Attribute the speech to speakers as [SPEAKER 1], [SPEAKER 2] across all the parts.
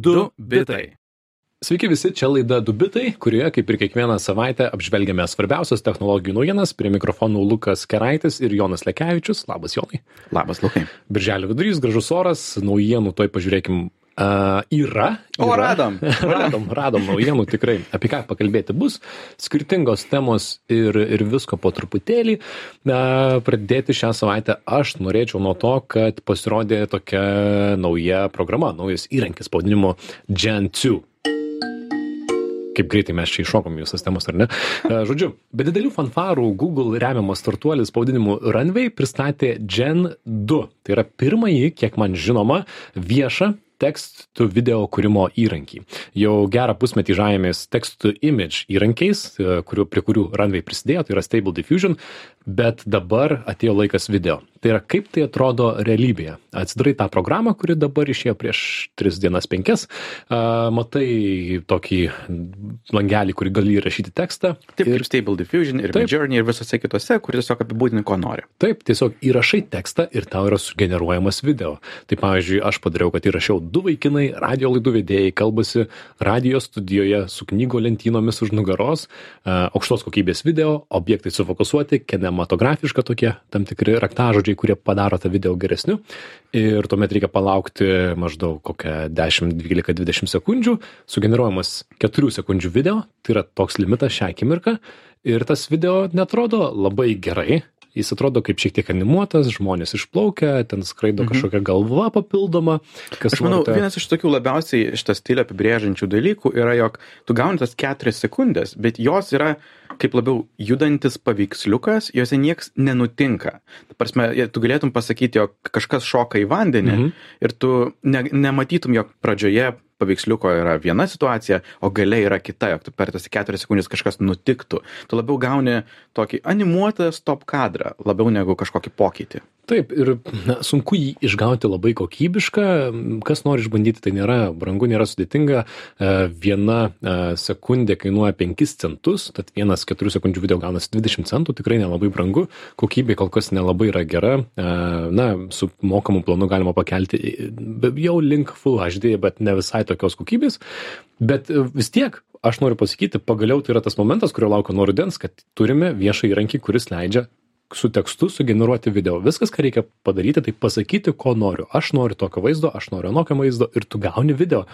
[SPEAKER 1] Du bitai.
[SPEAKER 2] Sveiki visi, čia laida Dubitai, kurioje kaip ir kiekvieną savaitę apžvelgiame svarbiausias technologijų naujienas. Prie mikrofonų Lukas Keraitis ir Jonas Lekevičius. Labas, Jonai.
[SPEAKER 1] Labas, Lukai.
[SPEAKER 2] Birželio vidurys, gražus oras, naujienų, toj pažiūrėkim. Uh, yra.
[SPEAKER 1] O,
[SPEAKER 2] yra.
[SPEAKER 1] radom.
[SPEAKER 2] radom, radom naujienų tikrai. Apie ką pakalbėti bus. Skirtingos temos ir, ir visko po truputėlį. Uh, pradėti šią savaitę aš norėčiau nuo to, kad pasirodė tokia nauja programa, naujas įrankis pavadinimu Gen 2 kaip greitai mes čia iššokom į visas temas, ar ne? Žodžiu, be didelių fanfarų Google remiamas startuolis pavadinimu Runway pristatė Gen 2. Tai yra pirmąjį, kiek man žinoma, viešą text to video kūrimo įrankį. Jau gerą pusmetį žavėmės text to image įrankiais, e, kurių, prie kurių Runway prisidėjo, tai yra Stable Diffusion, bet dabar atėjo laikas video. Tai yra kaip tai atrodo realybėje. Atsidarai tą programą, kuri dabar išėjo prieš 3 dienas 5, matai tokį langelį, kurį gali įrašyti tekstą.
[SPEAKER 1] Taip,
[SPEAKER 2] ir
[SPEAKER 1] ir Stable Diffusion, ir
[SPEAKER 2] Taip.
[SPEAKER 1] Midjourney, ir visose kitose, kur tiesiog apibūdini, ko nori.
[SPEAKER 2] Taip, tiesiog įrašai tekstą ir tau yra sugeneruojamas video. Tai pavyzdžiui, aš padariau, kad įrašiau du vaikinai, radio laidų vedėjai, kalbasi radio studijoje su knygo lentynomis už nugaros, aukštos kokybės video, objektai sufokusuoti, kinematografiška tokie tam tikri raktažodžiai, kurie padaro tą video geresniu. Ir tuomet reikia palaukti maždaug kokią 10, 12, 20 sekundžių, sugeneruojamas 4 sekundžių video, tai yra toks limitas šią akimirką. Ir tas video netrodo labai gerai, jis atrodo kaip šiek tiek animuotas, žmonės išplaukia, ten skraido kažkokia galva papildoma. Kas
[SPEAKER 1] Aš manau,
[SPEAKER 2] norite-
[SPEAKER 1] vienas iš tokių labiausiai šitą stilių apibrėžiančių dalykų yra, jog tu gauni tas keturias sekundės, bet jos yra kaip labiau judantis paveiksliukas, juose nieks nenutinka. Ta prasme, tu galėtum pasakyti, jog kažkas šoka į vandenį
[SPEAKER 2] Mhm.
[SPEAKER 1] ir tu ne, nematytum, jog pradžioje paveiksliuko yra viena situacija, o gale yra kita, jog tu per tas keturias sekundės kažkas nutiktų. Tu labiau gauni tokį animuotą stop kadrą, labiau negu kažkokį pokytį.
[SPEAKER 2] Taip, ir na, sunku jį išgauti labai kokybišką. Kas nori išbandyti, tai nėra brangu, nėra sudėtinga. E, Viena e, sekundė kainuoja 5 centus, tad vienas 4 sekundžių video gaunasi 20 centų, tikrai nelabai brangu. Kokybė kol kas nelabai yra gera. E, Na, su mokamu planu galima pakelti jau link Full HD, bet ne visai tokios kokybės. Bet vis tiek, aš noriu pasakyti, pagaliau tai yra tas momentas, kurio laukia nuo rudens, kad turime viešą įrankį, kuris leidžia su tekstu sugeneruoti video. Viskas, ką reikia padaryti, tai pasakyti, ko noriu. Aš noriu tokio vaizdo, aš noriu anokio vaizdo ir tu gauni video.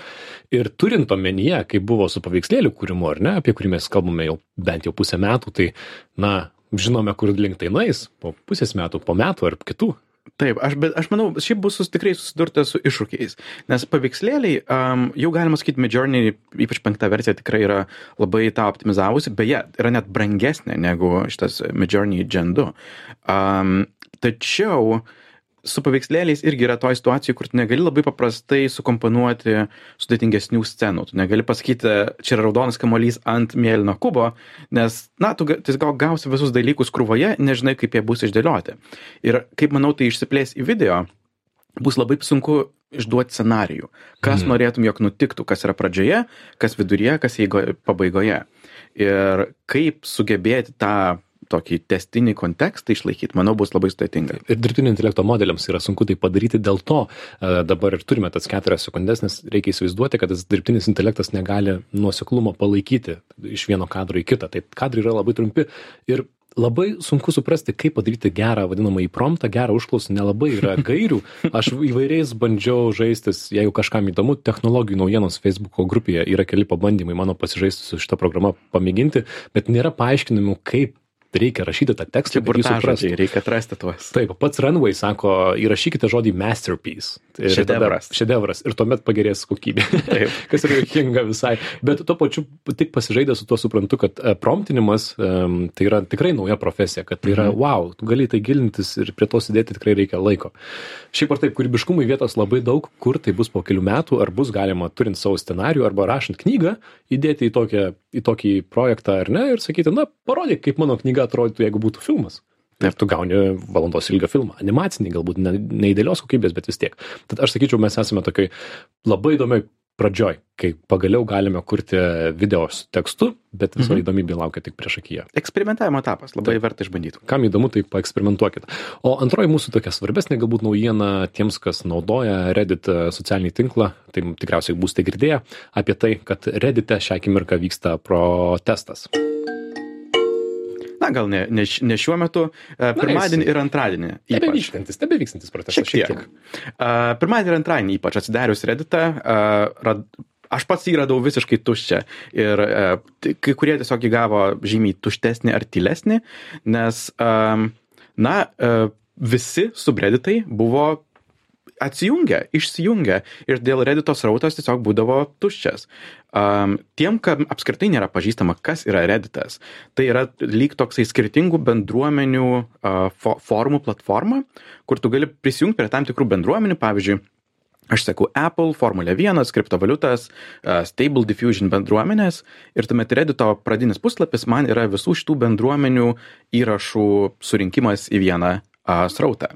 [SPEAKER 2] Ir turint omenyje, kaip buvo su paveikslėlių kūrimu, ar ne, apie kurį mes kalbame jau bent jau pusę metų, tai, na, žinome, kur link tai nueis po pusės metų, po metų ar kitų.
[SPEAKER 1] Taip, aš, bet aš manau, šiaip bus sus, tikrai susidurta su iššūkiais, nes paveikslėliai, um, jau galima sakyti, Midjourney, ypač penkta versija tikrai yra labai tą optimizavusi, beje, yra net brangesnė negu šitas Midjourney Gen 2. Um, tačiau su paveikslėliais irgi yra toj situacijoj, kur tu negali labai paprastai sukomponuoti sudėtingesnių scenų. Tu negali pasakyti, čia yra raudonas kamuolys ant mėlyno kubo, nes, na, tu tai gal gausi visus dalykus krūvoje, nežinai, kaip jie bus išdėlioti. Ir kaip manau, tai išsiplės į video, bus labai sunku išduoti scenarijų. Kas
[SPEAKER 2] Mhm.
[SPEAKER 1] norėtum, jog nutiktų, kas yra pradžioje, kas viduryje, kas eigo, pabaigoje. Ir kaip sugebėti tą tokį testinį kontekstą išlaikyti, manau, bus labai sudėtinga.
[SPEAKER 2] Ir dirbtinio intelekto modeliams yra sunku tai padaryti, dėl to e, dabar ir turime tas keturias sekundės, nes reikia įsivaizduoti, kad tas dirbtinis intelektas negali nuoseklumo palaikyti iš vieno kadro į kitą. Tai kadrai yra labai trumpi ir labai sunku suprasti, kaip padaryti gerą vadinamą įpromtą, gerą užklausą, nelabai yra gairių. Aš įvairiais bandžiau žaistis, jeigu kažkam įdomu, technologijų naujienos Facebook'o grupėje yra keli pabandymai mano pasižaisti su šitą programą pamėginti, bet nėra paaiškinimų, kaip reikia rašyti tą tekstą. Suprastų.
[SPEAKER 1] burtažodžiai, reikia atrasti tuos.
[SPEAKER 2] Taip, pats Runway sako, įrašykite žodį masterpiece. Ir
[SPEAKER 1] Šedevras.
[SPEAKER 2] tada- Šedevras. Ir tuomet pagerės kokybė.
[SPEAKER 1] Taip.
[SPEAKER 2] Kas yra juokinga visai. Bet tuo pačiu tik pasižaidęs su tuo suprantu, kad e, promptinimas um, tai yra tikrai nauja profesija, kad tai yra,
[SPEAKER 1] Mhm.
[SPEAKER 2] wow, tu gali tai gilintis ir prie to sėdėti tikrai reikia laiko. Šiaip ar taip, kūrybiškumui vietos labai daug, kur tai bus po kelių metų, ar bus galima turint savo scenarijų arba rašant knygą, įdėti į, tokią, į tokį projektą ar ne ir sakyti, na, parodyk, kaip mano knyga atrodytų, jeigu būtų filmas. Ir tu gauni valandos ilgio filmą. Animacinį, galbūt ne, neįdėlios kokybės, bet vis tiek. Tad aš sakyčiau, mes esame tokioj labai įdomioj pradžioj kai pagaliau galime kurti video su tekstu bet visa įdomybė laukia tik priešakyje
[SPEAKER 1] Eksperimentavimo etapas, labai verta išbandyti.
[SPEAKER 2] kam įdomu tai paeksperimentuokit o antroji mūsų tokia svarbesnė galbūt naujiena tiems kas naudoja reddit e, socialinį tinklą tai tikriausiai būsite girdėję apie tai kad reddite šią akimirką vyksta protestas
[SPEAKER 1] Na, gal ne, ne, ne šiuo metu, e, pirmadienį ir antradienį. ypač.
[SPEAKER 2] tebevykstantis tebevykstantis protestas
[SPEAKER 1] Šiek tiek. Uh, pirmadienį ir antradienį, ypač atsidarius Redditą, uh, rad, aš pats jį radau visiškai tuščią ir uh, kai kurie tiesiog įgavo žymiai tuštesnį ar tylesnį, nes, um, na, uh, visi subredditai buvo atsijungę, išsijungę ir dėl Reddito srautas tiesiog būdavo tuščias. Um, tiem, kam apskritai nėra pažįstama, kas yra Redditas, tai yra lyg toksai skirtingų bendruomenių uh, fo formų platforma, kur tu gali prisijungti prie tam tikrų bendruomenių, pavyzdžiui, Aš sakau Apple, Formulė 1, kriptovaliutas, Stable Diffusion bendruomenės ir tuomet Reddito pradinis puslapis man yra visų šitų bendruomenių įrašų surinkimas į vieną uh, srautą.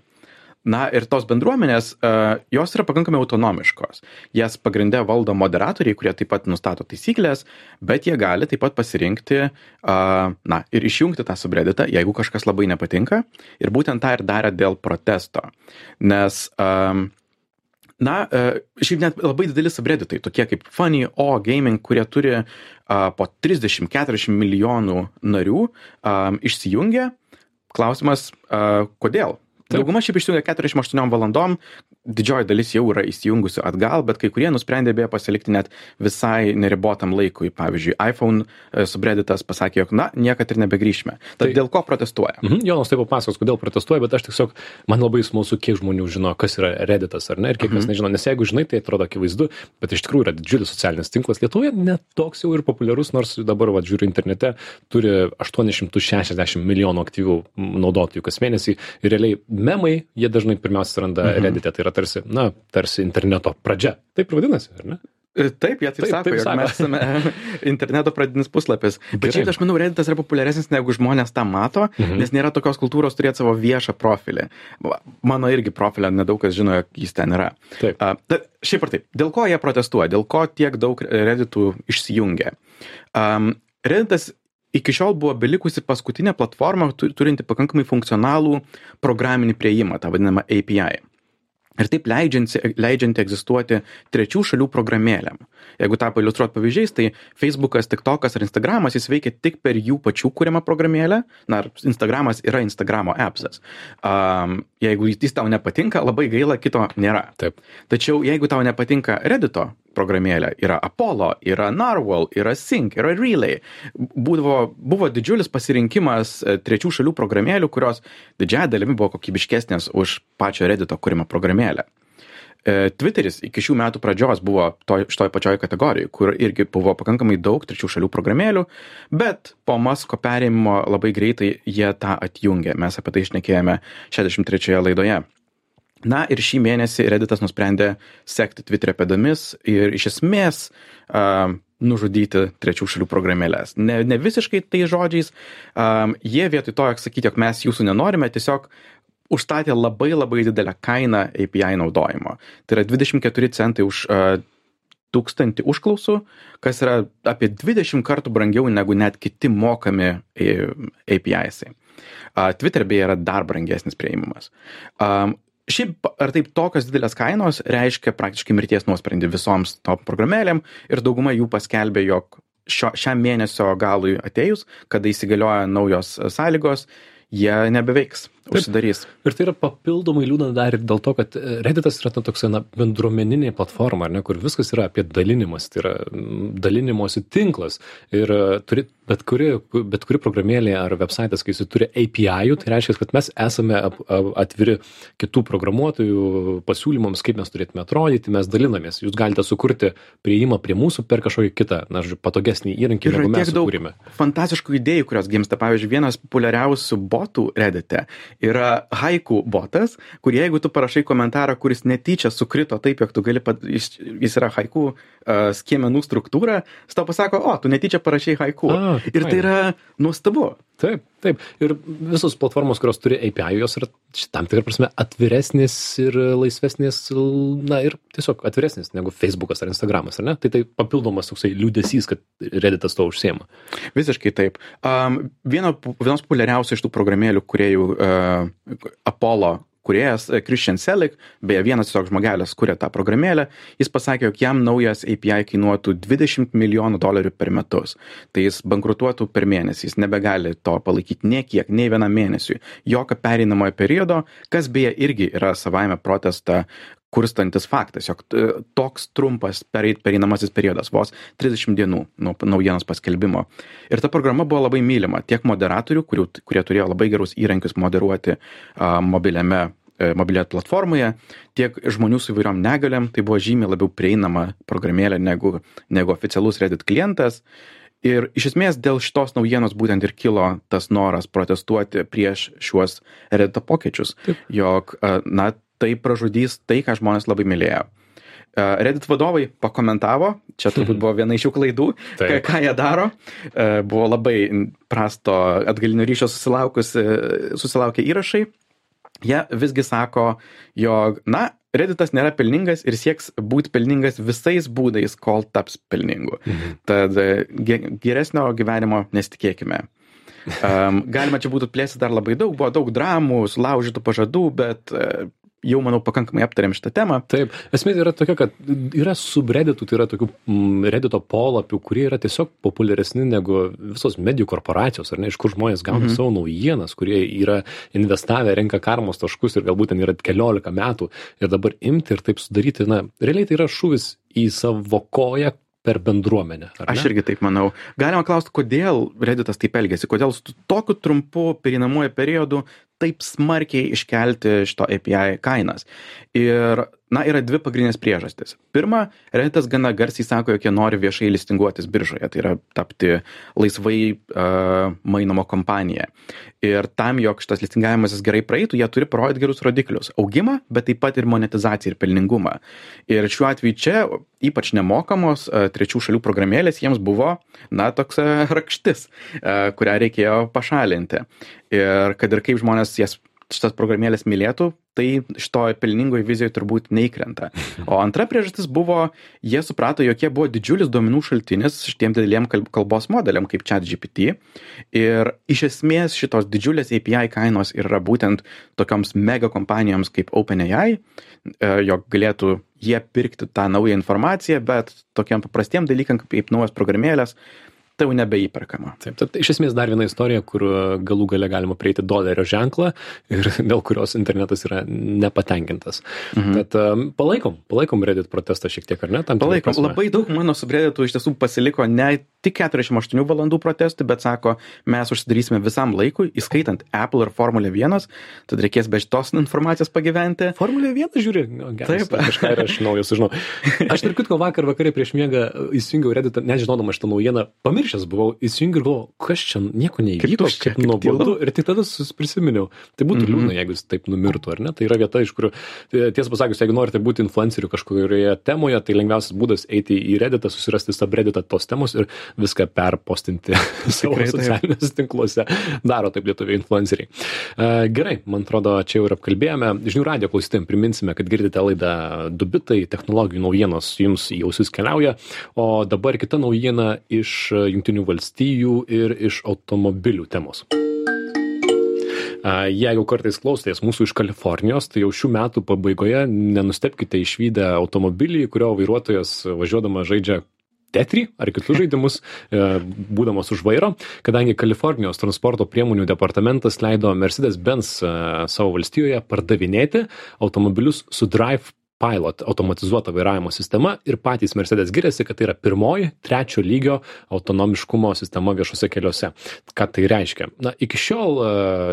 [SPEAKER 1] Na ir tos bendruomenės, uh, jos yra pakankamai autonomiškos. Jas pagrindę valdo moderatoriai, kurie taip pat nustato taisyklės, bet jie gali taip pat pasirinkti, na ir išjungti tą subredditą, jeigu kažkas labai nepatinka. Ir būtent tą ir darė dėl protesto. Nes Na, e, šiaip net labai dideli subredditai, tokie kaip Funny O Gaming, kurie turi po 30-40 milijonų narių, išsijungia. Klausimas, kodėl? Dauguma šiaip išsijungia 48 valandom, didžioji dalis jau yra įsijungusių atgal, bet kai kurie nusprendė beje pasilikti net visai neribotam laikui. Pavyzdžiui, iPhone e, subredditas pasakė, jog na, niekad ir nebegrįšime. Tad
[SPEAKER 2] Tai-
[SPEAKER 1] dėl ko protestuoja?
[SPEAKER 2] Mhm, Jonas taip papasakos, kodėl protestuoja, bet aš tiesiog, man labai smalsu, kiek žmonių žino, kas yra Redditas ar ne, ir kiek kas nežino, nes jeigu žinai, tai atrodo akivaizdu, bet iš tikrųjų yra didžiulis socialinis tinklas. Lietuvoje net toks jau ir populiarus, nors dabar, va, žiūriu internete, turi 860 milijonų aktyvių naudotojų kas mėnesį ir realiai memai, jie dažnai pirmiausia randa mhm. Reddite, tai yra tarsi, na, tarsi interneto pradžia. Taip ir vadinasi, ar ne?
[SPEAKER 1] E, Taip, jie taip,
[SPEAKER 2] Taip,
[SPEAKER 1] sako,
[SPEAKER 2] taip sako.
[SPEAKER 1] mes esame interneto pradinis puslapis. Bet
[SPEAKER 2] Gerai.
[SPEAKER 1] šiaip aš manau, Redditas yra populiaresnis negu žmonės tą mato, mhm. nes nėra tokios kultūros turėti savo viešą profilį. Mano irgi profilę nedaug kas žino, jog jis ten yra.
[SPEAKER 2] Taip.
[SPEAKER 1] A, ta, šiaip ar taip, dėl ko jie protestuoja, dėl ko tiek daug Redditų išsijungia. Um, Redditas iki šiol buvo belikusi paskutinė platforma, tu- turinti pakankamai funkcionalų programinį prieimą, tą vadinamą API. Ir taip leidžianti, leidžianti egzistuoti trečių šalių programėlėm. Jeigu tą pailustruot pavyzdžiais, tai Facebookas, TikTokas ar Instagramas jis veikia tik per jų pačių kūriamą programėlę. Na, Instagramas yra Instagramo appsas. Um, jeigu jis tau nepatinka, labai gaila, kito nėra.
[SPEAKER 2] Taip.
[SPEAKER 1] Tačiau jeigu tau nepatinka Reddito programėlė, yra Apollo, yra Narwhal, yra Sync, yra Relay, būdavo, buvo didžiulis pasirinkimas e, trečių šalių programėlių, kurios didžiąją dalimi buvo kokybiškesnės už pačią Reddito kūrimą programėlę. E, Twitteris iki šių metų pradžios buvo toj, šitoj pačioj kategorijai, kur irgi buvo pakankamai daug trečių šalių programėlių, bet po Masko perėjimo labai greitai jie tą atjungė. Mes apie tai išnekėjome 63 laidoje. Na ir šį mėnesį Redditas nusprendė sekti Twitterio pėdomis ir iš esmės uh, nužudyti trečių šalių programėlės. Ne, ne visiškai tai žodžiais, um, jie vietoj to, jog sakyti, jog mes jūsų nenorime, tiesiog užstatė labai labai didelę kainą API naudojimo. Tai yra 24 centai už uh, tūkstantį užklausų, kas yra apie 20 kartų brangiau negu net kiti mokami APIs. Uh, Twitter beje yra dar brangesnis prieimamas. Um, Šiaip ar taip tokios didelės kainos reiškia praktiškai mirties nuosprendį visoms tom programėlėm ir dauguma jų paskelbė, jog šio, šiam mėnesio galui atėjus, kada įsigalioja naujos e, sąlygos, jie nebeveiks, užsidarys.
[SPEAKER 2] Ir tai yra papildomai liūdna dar ir dėl to, kad e, Redditas yra ta toksai na, bendruomeninė platforma, ar ne, kur viskas yra apie dalinimas, tai yra dalinimosi tinklas. Ir e, turi, bet, kuri, bet kuri programėlė ar websaitas, kai jis turi API, tai reiškia, kad mes esame atviri kitų programuotojų pasiūlymams, kaip mes turėtume atrodyti, mes dalinamės. Jūs galite sukurti prieimą prie mūsų per kažkokį kitą, na, žodžiu, patogesnį įrankį, negu mes sukūrėme.
[SPEAKER 1] fantastiškų idėjų, kurios gimsta. Pavyzdžiui, vienas populiariausių botų Reddite yra haiku botas, kur jeigu tu parašai komentarą, kuris netyčia sukrito taip, jog tu gali, pat, jis, jis yra haiku uh, skiemenų struktūra, jis tau pasako, o, tu netyčia parašai haiku.
[SPEAKER 2] A,
[SPEAKER 1] ir tai yra nuostabu.
[SPEAKER 2] Taip taip. Ir visos platformos kurios turi API jos yra tam tikra prasme atviresnės ir laisvesnės na ir tiesiog atviresnės negu feisbukas ar instagramas ar ne? Tai tai papildomas toksai liūdesys kad redditas tuo užsiima
[SPEAKER 1] visiškai taip. Um, viena vienos populiariausių iš tų programėlių kūrėjų uh, apollo kūrėjas e, Christian Selik, beje, vienas tiesiog žmogelis kuria tą programėlę, jis pasakė, jog jam naujas API kainuotų 20 milijonų dolerių per metus. Tai jis bankrutuotų per mėnesį, jis nebegali to palaikyti nie kiek, nei vienam mėnesiui, jokio pereinamojo periodo, kas beje irgi yra savaime protestą kurstantis faktas, jog e, toks trumpas pereinamasis periodas, vos 30 dienų nuo naujienos paskelbimo. Ir ta programa buvo labai mylima tiek moderatorių, kurių, kurie turėjo labai gerus įrankius moderuoti a, mobiliame E, mobilioje platformoje, tiek žmonių su įvairiom negaliam, tai buvo žymiai labiau prieinama programėlė negu, negu oficialus Reddit klientas. Ir iš esmės dėl šitos naujienos būtent ir kilo tas noras protestuoti prieš šiuos Reddit pokyčius, jog, na, tai pražudys tai, ką žmonės labai mylėjo. E, Reddit vadovai pakomentavo, čia turbūt buvo viena iš jų klaidų, ką, ką jie daro. Buvo labai prasto atgalinio ryšio susilaukė įrašai jie visgi sako, jog, na, Redditas nėra pelningas ir sieks būti pelningas visais būdais, kol taps pelningu. Mhm. Tad e, geresnio gyvenimo nesitikėkime. Um, galima čia būtų plėsti dar labai daug, buvo daug dramų, sulaužytų pažadų, bet uh, jau, manau, pakankamai aptarėm šitą temą.
[SPEAKER 2] Taip, esmė yra tokia, kad yra subredditų, tai yra tokių mm, reddito polapių, kurie yra tiesiog populiaresni negu visos medijų korporacijos, ar ne, iš kur žmonės gauna mhm. savo naujienas, kurie yra investavę, renka karmos taškus ir galbūt ten yra keliolika metų ir dabar imti ir taip sudaryti, na, realiai tai yra šūvis į savo koją, per bendruomenę.
[SPEAKER 1] Aš irgi taip manau. Galima klausti, kodėl Redditas taip elgėsi, kodėl su tokiu trumpu perinamuoju periodu taip smarkiai iškelti šito API kainas. Ir na yra dvi pagrindinės priežastys. Pirma redditas gana garsiai sako jog jie nori viešai listinguotis biržoje tai yra tapti laisvai a, mainoma kompanija. Ir tam jog šitas listingavimasis gerai praeitų jie turi parodyt gerus rodiklius augimą bet taip pat ir monetizaciją ir pelningumą. Ir šiuo atveju čia ypač nemokamos a, trečių šalių programėlės jiems buvo na toks a, rakštis a, kurią reikėjo pašalinti. Ir kad ir kaip žmonės jas šitas programėlės mylėtų, tai šitoj pelningoj vizijoje turbūt neįkrenta. O antra priežastis buvo, jie suprato, jog jie buvo didžiulis duomenų šaltinis šitiem dideliem kalbos modeliam kaip ChatGPT. Ir iš esmės šitos didžiulės API kainos yra būtent tokioms mega kompanijoms kaip OpenAI, e, jog galėtų jie pirkti tą naują informaciją, bet tokiam paprastiem dalykam kaip naujas programėlės tai jau nebeįperkama.
[SPEAKER 2] Taip, tad iš esmės dar viena istorija, kur galų gale galima prieiti dolerio ženklą ir dėl kurios internetas yra nepatenkintas. Mhm. Tad um, palaikom, palaikom Reddit protestą šiek tiek, ar ne?
[SPEAKER 1] Palaikom. Labai daug mano subredditų iš tiesų pasiliko ne tik 48 valandų protestų, bet sako, mes užsidarysime visam laikui, įskaitant Apple ir Formulė 1, tad reikės be šitos informacijos pagyventi.
[SPEAKER 2] Formulė 1 žiūri, no, geras, taip, kažką ir aš naujo sužinau. Aš tarp kitko vakar vakarė prieš miegą įsijungiau Redditą, nežinodama šitą naujieną, pamiršau pamiršęs buvau įsijungiu ir galvoju kas čia nieko neįvyko kaip nuobodu. ir tik tada prisiminiau. Tai būtų mhm. liūdna jeigu jis taip numirtų ar ne? Tai yra vieta iš kur e, tiesą pasakius jeigu norite būti influenceriu kažkurioje temoje tai lengviausias būdas eiti į reditą susirasti subreditą tos temos ir viską perpostinti savo socialiniuose tinkluose. Daro taip lietuviai influenceriai. E, gerai man atrodo čia jau ir apkalbėjome. Žinių radijo klausytojam priminsime kad girdite laidą du bitai technologijų naujienos jums į ausis keliauja. O dabar kita naujiena iš jungtinių valstijų ir iš automobilių temos. Jeigu kartais klausotės mūsų iš Kalifornijos, tai jau šių metų pabaigoje nenustepkite išvykę automobilį, kurio vairuotojas važiuodama žaidžia Tetri ar kitus žaidimus, e, būdamas už vairo, kadangi Kalifornijos transporto priemonių departamentas leido Mercedes-Benz e, savo valstijoje pardavinėti automobilius su Drive Pilot automatizuota vairavimo sistema ir patys Mercedes giriasi, kad tai yra pirmoji trečio lygio autonomiškumo sistema viešuose keliuose. Ką tai reiškia? Na, iki šiol uh,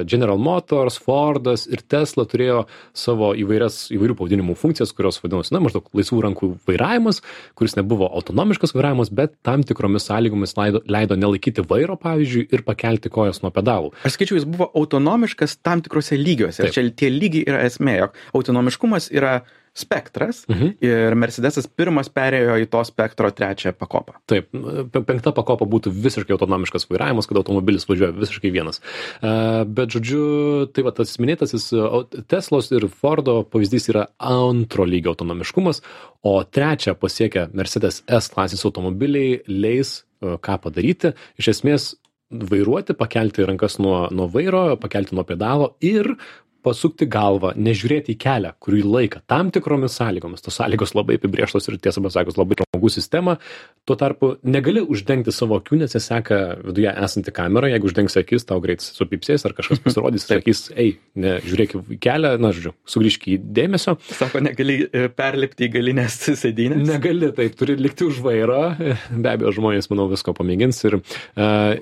[SPEAKER 2] General Motors, Fordas ir Tesla turėjo savo įvairias, įvairių pavadinimų funkcijas, kurios vadinosi, na, maždaug laisvų rankų vairavimas, kuris nebuvo autonomiškas vairavimas, bet tam tikromis sąlygomis leido, leido nelaikyti vairo, pavyzdžiui, ir pakelti kojas nuo pedalų.
[SPEAKER 1] Aš skaičiu, jis buvo autonomiškas tam tikrose lygiuose. Čia tie lygiai yra esmė, jog autonomiškumas yra spektras ir mersedesas pirmas perėjo į to spektro trečią pakopą.
[SPEAKER 2] Taip pe penkta pakopa būtų visiškai autonomiškas vairavimas kada automobilis važiuoja visiškai vienas. A bet žodžiu tai va tas minėtasis teslos ir fordo pavyzdys yra antro lygio autonomiškumas o trečią pasiekę mercedes s klasės automobiliai leis ką padaryti. Iš esmės vairuoti pakelti rankas nuo nuo vairo pakelti nuo pedalo ir pasukti galvą nežiūrėti į kelią kurį laiką tam tikromis sąlygomis tos sąlygos labai apibrėžtos ir tiesą pasakius labai pramogų sistema tuo tarpu negali uždengti savo akių nes jas seka viduje esanti kamera jeigu uždengsi akis tau greit supypsės ar kažkas pasirodys ir sakys ei ne žiūrėk į kelią na žodžiu sugrįžk į dėmesio.
[SPEAKER 1] Sako negali e, perlipti į galines sėdynes
[SPEAKER 2] negali taip turi likti už vairo. Be abejo žmonės manau visko pamėgins ir e,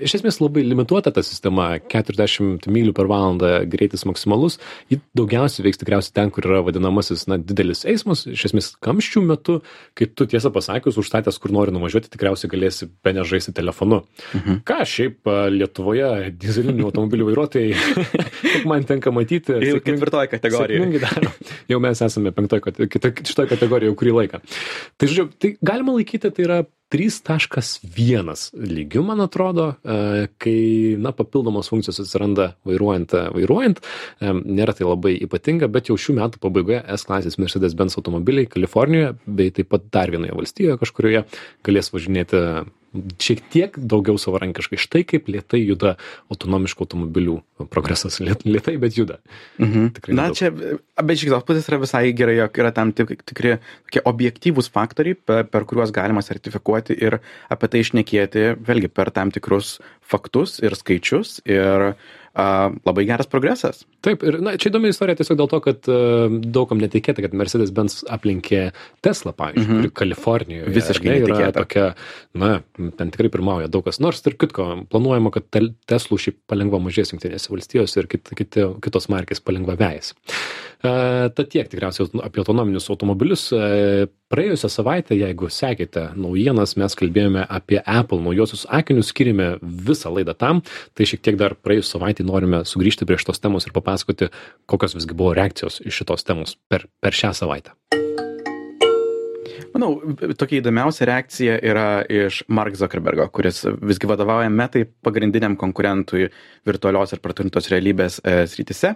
[SPEAKER 2] iš esmės labai limituota ta sistema. keturiasdešimt mylių per valandą greitis maksimalus ji daugiausiai veiks tikriausiai ten kur yra vadinamasis na didelis eismas iš esmės kamščių metu kai tu tiesą pasakius užstatęs kur nori nuvažiuoti tikriausiai galėsi bene žaisti telefonu
[SPEAKER 1] Mhm.
[SPEAKER 2] ką šiaip lietuvoje dyzelinių automobilių vairuotojai kiek man tenka matyti
[SPEAKER 1] jau
[SPEAKER 2] sėkmingai-
[SPEAKER 1] ketvirtoj kategorijoj
[SPEAKER 2] Sėkmingai daro. Jau mes esame penktoj, kate- kita- šitoj kategorijoje jau kurį laiką. Tai žodžiu, tai galima laikyti, tai yra 3.1 lygių, man atrodo, e, kai, na, papildomos funkcijos atsiranda vairuojant, e, vairuojant, e, nėra tai labai ypatinga, bet jau šių metų pabaigoje S klasės Mercedes-Benz automobiliai Kalifornijoje bei taip pat dar vienoje valstijoje kažkurioje galės važinėti šiek tiek daugiau savarankiškai. Štai kaip lietai juda autonomiškų automobilių progresas. Liet- Lietai, bet juda.
[SPEAKER 1] Mhm.
[SPEAKER 2] Tikrai
[SPEAKER 1] Na,
[SPEAKER 2] nedaug.
[SPEAKER 1] čia, bet iš kitos pusės yra visai gerai, jog yra tam tik, tikri tokie objektyvūs faktoriai, per, per kuriuos galima sertifikuoti ir apie tai išnekėti, vėlgi per tam tikrus faktus ir skaičius ir a, labai geras progresas.
[SPEAKER 2] Taip, ir na, čia įdomi istorija tiesiog dėl to, kad uh, daugam netikėta, kad Mercedes-Benz aplenkė Tesla, pavyzdžiui, mm. -hmm. Kalifornijoje
[SPEAKER 1] Visiškai
[SPEAKER 2] ne, yra tokia, na, ten tikrai pirmauja daug kas. Nors, tarp kitko, planuojama, kad Teslų šiaip palengva mažės Junktinėse valstijose ir kit, kit, kitos markės palengva vėjas. Uh, tad tiek tikriausiai apie autonominius automobilius. Uh, praėjusią savaitę, jeigu sekite naujienas, mes kalbėjome apie Apple naujosius akinius, skirime visą laidą tam, tai šiek tiek dar praėjusią savaitę norime sugrįžti prie šitos temos ir papasakoti, kokios visgi buvo reakcijos iš šitos temos per, per šią savaitę.
[SPEAKER 1] Manau, tokia įdomiausia reakcija yra iš Mark Zuckerbergo, kuris visgi vadovauja metai pagrindiniam konkurentui virtualios ir praturtintos realybės e, srityse.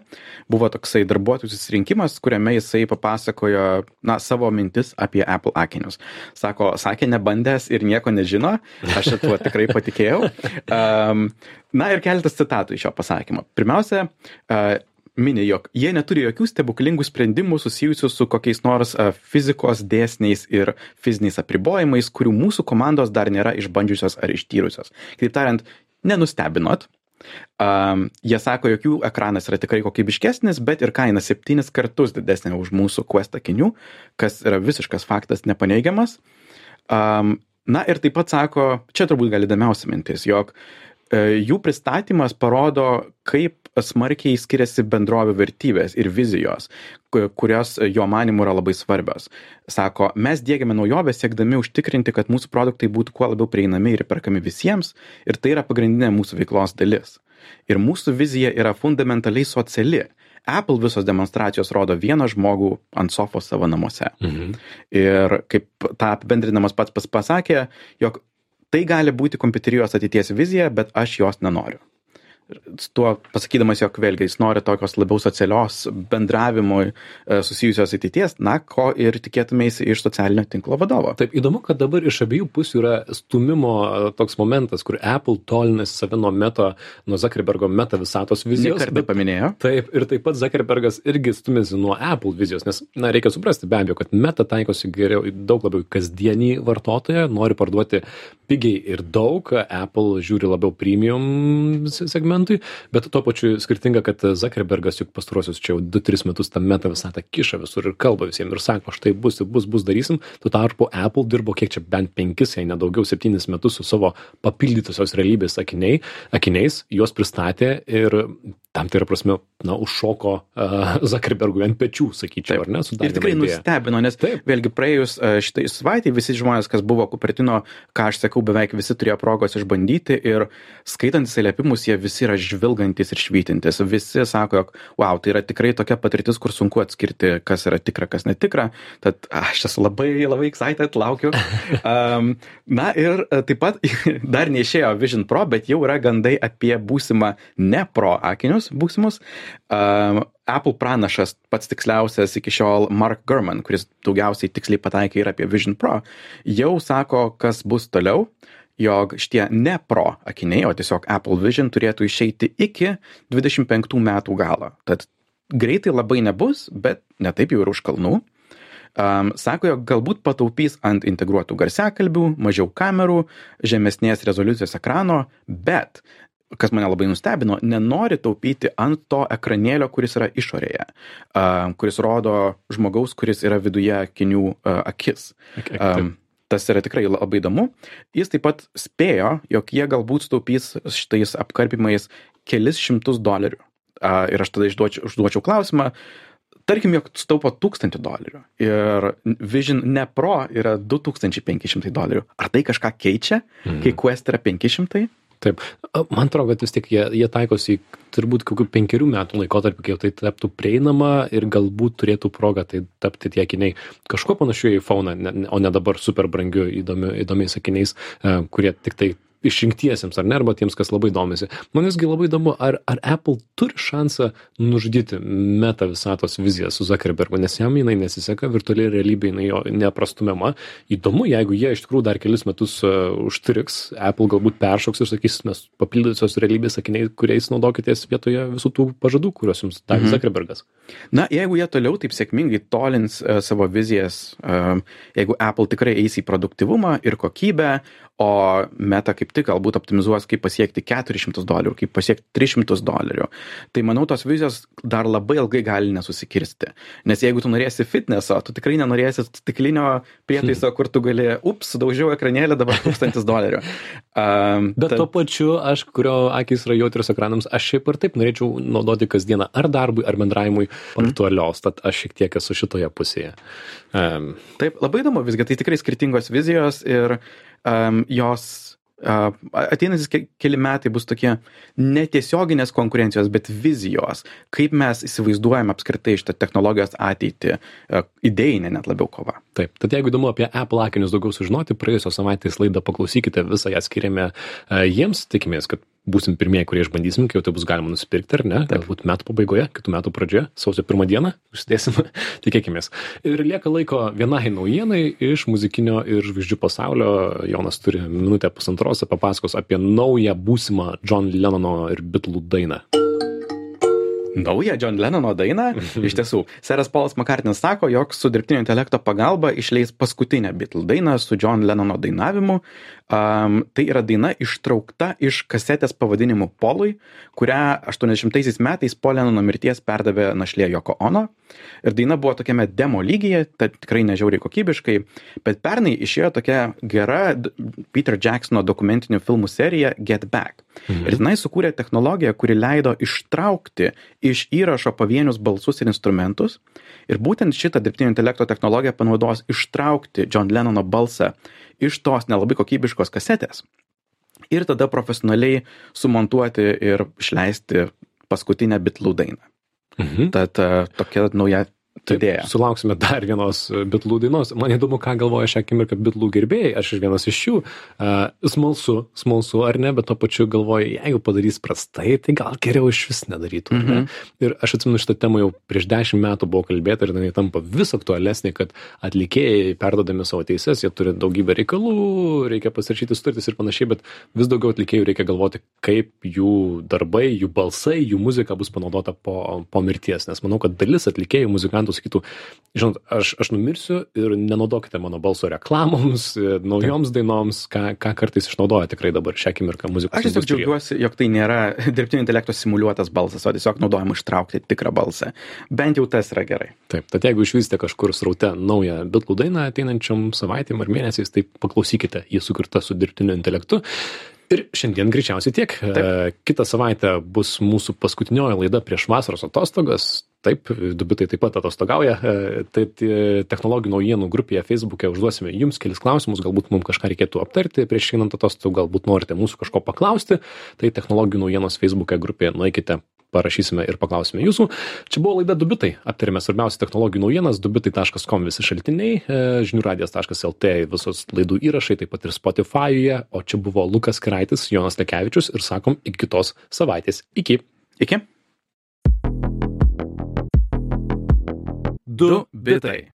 [SPEAKER 1] Buvo toksai darbuotojų susirinkimas, kuriame jisai papasakojo na, savo mintis apie Apple akinius. Sako, sakė nebandęs ir nieko nežino, aš tuo tikrai patikėjau. Um, na ir keletas citatų iš šio pasakymo. Pirmiausia, uh, mini, jog jie neturi jokių stebuklingų sprendimų susijusių su kokiais nors fizikos dėsniais ir fiziniais apribojimais, kurių mūsų komandos dar nėra išbandžiusios ar ištyrusios. Kitaip tariant, nenustebinot. Um, jie sako, jog jų ekranas yra tikrai kokybiškesnis, bet ir kaina septynis kartus didesnė už mūsų Quest akinių, kas yra visiškas faktas nepaneigiamas. Um, na ir taip pat sako, čia turbūt gal įdomiausia mintis, jog jų pristatymas parodo, kaip smarkiai skiriasi bendrovių vertybės ir vizijos, ku- kurios jo manimu yra labai svarbios. Sako, mes dėgiame naujovę siekdami užtikrinti, kad mūsų produktai būtų kuo labiau prieinami ir perkami visiems ir tai yra pagrindinė mūsų veiklos dalis. Ir mūsų vizija yra fundamentaliai sociali. Apple visos demonstracijos rodo vieną žmogų ant sofos savo namuose.
[SPEAKER 2] Mhm.
[SPEAKER 1] Ir kaip tą apibendrinamas pats pas pasakė, jog tai gali būti kompiuterijos ateities vizija, bet aš jos nenoriu. Tuo pasakydamas, jog vėlgi jis nori tokios labiau socialios bendravimui e, susijusios ateities, na, ko ir tikėtumės iš socialinio tinklo vadovo.
[SPEAKER 2] Taip įdomu, kad dabar iš abiejų pusių yra stumimo e, toks momentas, kur Apple tolinasi save nuo meta, nuo Zuckerbergo meta visatos vizijos.
[SPEAKER 1] Nekartą paminėjo.
[SPEAKER 2] Taip, ir taip pat Zuckerbergas irgi stumėsi nuo Apple vizijos, nes, na, reikia suprasti be abejo, kad meta taikosi geriau, daug labiau kasdienį vartotoją, nori parduoti pigiai ir daug, Apple žiūri labiau premium segmentui, bet tuo pačiu skirtinga, kad Zuckerbergas juk pastaruosius čia jau 2-3 metus tą meta visatą kiša visur ir kalba visiems ir sako, štai bus, bus, bus darysim, tuo tarpu Apple dirbo kiek čia bent 5, jei nedaugiau 7 metus su savo papildytosios realybės akiniai, akiniais, juos pristatė ir tam tikrą prasme, na, užšoko uh, Zuckerbergui ant pečių, sakyčiau, ar ne?
[SPEAKER 1] Ir tikrai
[SPEAKER 2] idėja.
[SPEAKER 1] nustebino, nes
[SPEAKER 2] Taip.
[SPEAKER 1] vėlgi praėjus e, šitai savaitai visi žmonės, kas buvo Kupertino, ką aš sakau, beveik visi turėjo progos išbandyti ir skaitant atsiliepimus, jie visi yra žvilgantis ir švytintis. Visi sako jog vau tai yra tikrai tokia patirtis kur sunku atskirti kas yra tikra kas netikra. Tad aš esu labai labai excited laukiu. Um, na ir e, taip pat dar neišėjo vision pro bet jau yra gandai apie būsimą ne pro akinius būsimus. Um, Apple pranašas pats tiksliausias iki šiol Mark Gurman, kuris daugiausiai tiksliai pataikė ir apie Vision Pro, jau sako, kas bus toliau jog šitie ne pro akiniai, o tiesiog Apple Vision turėtų išeiti iki 25 metų galo. Tad greitai labai nebus, bet netaip jau ir už kalnų. Um, sako, jog galbūt pataupys ant integruotų garsiakalbių, mažiau kamerų, žemesnės rezoliucijos ekrano, bet kas mane labai nustebino, nenori taupyti ant to ekranėlio, kuris yra išorėje, uh, kuris rodo žmogaus, kuris yra viduje akinių uh, akis. Um, tas yra tikrai labai įdomu. Jis taip pat spėjo, jog jie galbūt staupys šitais apkarpimais kelis šimtus dolerių. Ir aš tada išduočiau, užduočiau klausimą, tarkim, jog sutaupo 1000 dolerių ir Vision ne Pro yra 2500 dolerių. Ar tai kažką keičia, mm. kai Quest yra 500?
[SPEAKER 2] Taip, man atrodo, kad vis tik jie, jie taikosi turbūt kokių penkerių metų laikotarpį, kai tai taptų prieinama ir galbūt turėtų progą tai tapti tie akiniai kažkuo panašiu į fauną, o ne dabar super brangiu įdomiu, įdomiais akiniais, e, kurie tik tai išrinktiesiems ar ne, arba tiems, kas labai domisi. Man visgi labai įdomu, ar, ar Apple turi šansą nužudyti meta visatos viziją su Zuckerbergu, nes jam jinai nesiseka, virtualiai realybė jinai jo neprastumiama. Įdomu, jeigu jie iš tikrųjų dar kelis metus uh, užtriks, Apple galbūt peršoks ir sakys, mes papildysios realybės sakiniai, kuriais naudokitės vietoje visų tų pažadų, kuriuos jums davė mhm. Zuckerbergas.
[SPEAKER 1] Na, jeigu jie toliau taip sėkmingai tolins uh, savo vizijas, uh, jeigu Apple tikrai eis į produktivumą ir kokybę, o meta kaip tik galbūt optimizuos, kaip pasiekti 400 dolerių, kaip pasiekti 300 dolerių. Tai manau, tos vizijos dar labai ilgai gali nesusikirsti. Nes jeigu tu norėsi fitneso, tu tikrai nenorėsi stiklinio prietaiso, kur tu gali, ups, sudaužiau ekranėlį, dabar 1000 dolerių.
[SPEAKER 2] Um, Bet ta... tuo pačiu, aš, kurio akis yra jautrios ekranams, aš šiaip ir taip norėčiau naudoti kasdieną ar darbui, ar bendravimui aktualios, hmm. tad aš šiek tiek esu šitoje pusėje.
[SPEAKER 1] Um. Taip, labai įdomu, visgi tai tikrai skirtingos vizijos ir um, jos ateinantis ke keli metai bus tokie netiesioginės konkurencijos, bet vizijos, kaip mes įsivaizduojam apskritai šitą technologijos ateitį, idėjinė net labiau kova.
[SPEAKER 2] Taip, tad jeigu įdomu apie Apple akinius daugiau sužinoti, praėjusios savaitės laidą paklausykite, visą ją skiriame jiems, tikimės, kad būsim pirmieji, kurie išbandysim, kai jau tai bus galima nusipirkti, ar ne? Taip. Galbūt metų pabaigoje, kitų metų pradžioje, sausio pirmą dieną, užsidėsim, tikėkime. Ir lieka laiko vienai naujienai iš muzikinio ir žvaigždžių pasaulio. Jonas turi minutę pusantros, papasakos apie naują būsimą John Lennono ir Bitlų dainą
[SPEAKER 1] naują John Lennono dainą. Iš tiesų, seras Paulas Makartinas sako, jog su dirbtinio intelekto pagalba išleis paskutinę Beatle dainą su John Lennono dainavimu. Um, tai yra daina ištraukta iš kasetės pavadinimu Polui, kurią 80 metais po Lennono mirties perdavė našlė Joko Ono. Ir daina buvo tokiame demo lygyje, tai tikrai nežiauriai kokybiškai, bet pernai išėjo tokia gera Peter Jacksono dokumentinių filmų serija Get Back. Mhm. Ir tenai sukūrė technologiją, kuri leido ištraukti iš įrašo pavienius balsus ir instrumentus. Ir būtent šitą dirbtinio intelekto technologiją panaudos ištraukti John Lennono balsą iš tos nelabai kokybiškos kasetės. Ir tada profesionaliai sumontuoti ir išleisti paskutinę bitlų dainą. Mhm. Tad tokia nauja
[SPEAKER 2] Taip, sulauksime dar vienos e, bitlų dainos. Man įdomu, ką galvoja šią akimirką bitlų gerbėjai. Aš ir vienas iš jų. Uh, smalsu, smalsu ar ne, bet to pačiu galvoju, jeigu padarys prastai, tai gal geriau iš vis nedarytų. Mm -hmm. ne? Ir aš atsimenu šitą temą jau prieš dešimt metų buvo kalbėta ir jinai tampa vis aktualesnė, kad atlikėjai perdodami savo teises, jie turi daugybę reikalų, reikia pasirašyti sutartis ir panašiai, bet vis daugiau atlikėjų reikia galvoti, kaip jų darbai, jų balsai, jų muzika bus panaudota po, po mirties. Nes manau, kad dalis atlikėjų, muzikantų, muzikantų sakytų, žinot, aš, aš numirsiu ir nenaudokite mano balso reklamoms, naujoms dainoms, ką, ką kartais išnaudoja tikrai dabar šią akimirką muzikos.
[SPEAKER 1] Aš tiesiog džiaugiuosi, jog tai nėra dirbtinio intelekto simuliuotas balsas, o tiesiog naudojama ištraukti tikrą balsą. Bent jau tas yra gerai.
[SPEAKER 2] Taip, tad jeigu išvysite kažkur sraute naują bitlų dainą ateinančiam savaitėm ar mėnesiais, tai paklausykite, ji sukurta su dirbtiniu intelektu. Ir šiandien greičiausiai tiek. Taip. Kitą savaitę bus mūsų paskutinioji laida prieš vasaros atostogas taip du bitai taip pat atostogauja. E, tai tai technologijų naujienų grupėje feisbuke užduosime jums kelis klausimus galbūt mum kažką reikėtų aptarti prieš einant atostogų galbūt norite mūsų kažko paklausti. Tai technologijų naujienos feisbuke grupėje nueikite parašysime ir paklausime jūsų. Čia buvo laida du bitai aptarėme svarbiausias technologijų naujienas du bitai taškas kom visi šaltiniai e, žinių radijas taškas lt visos laidų įrašai taip pat ir spotifajuje o čia buvo lukas keraitis jonas lekevičius ir sakom iki kitos savaitės. Iki.
[SPEAKER 1] Iki. Du bitai.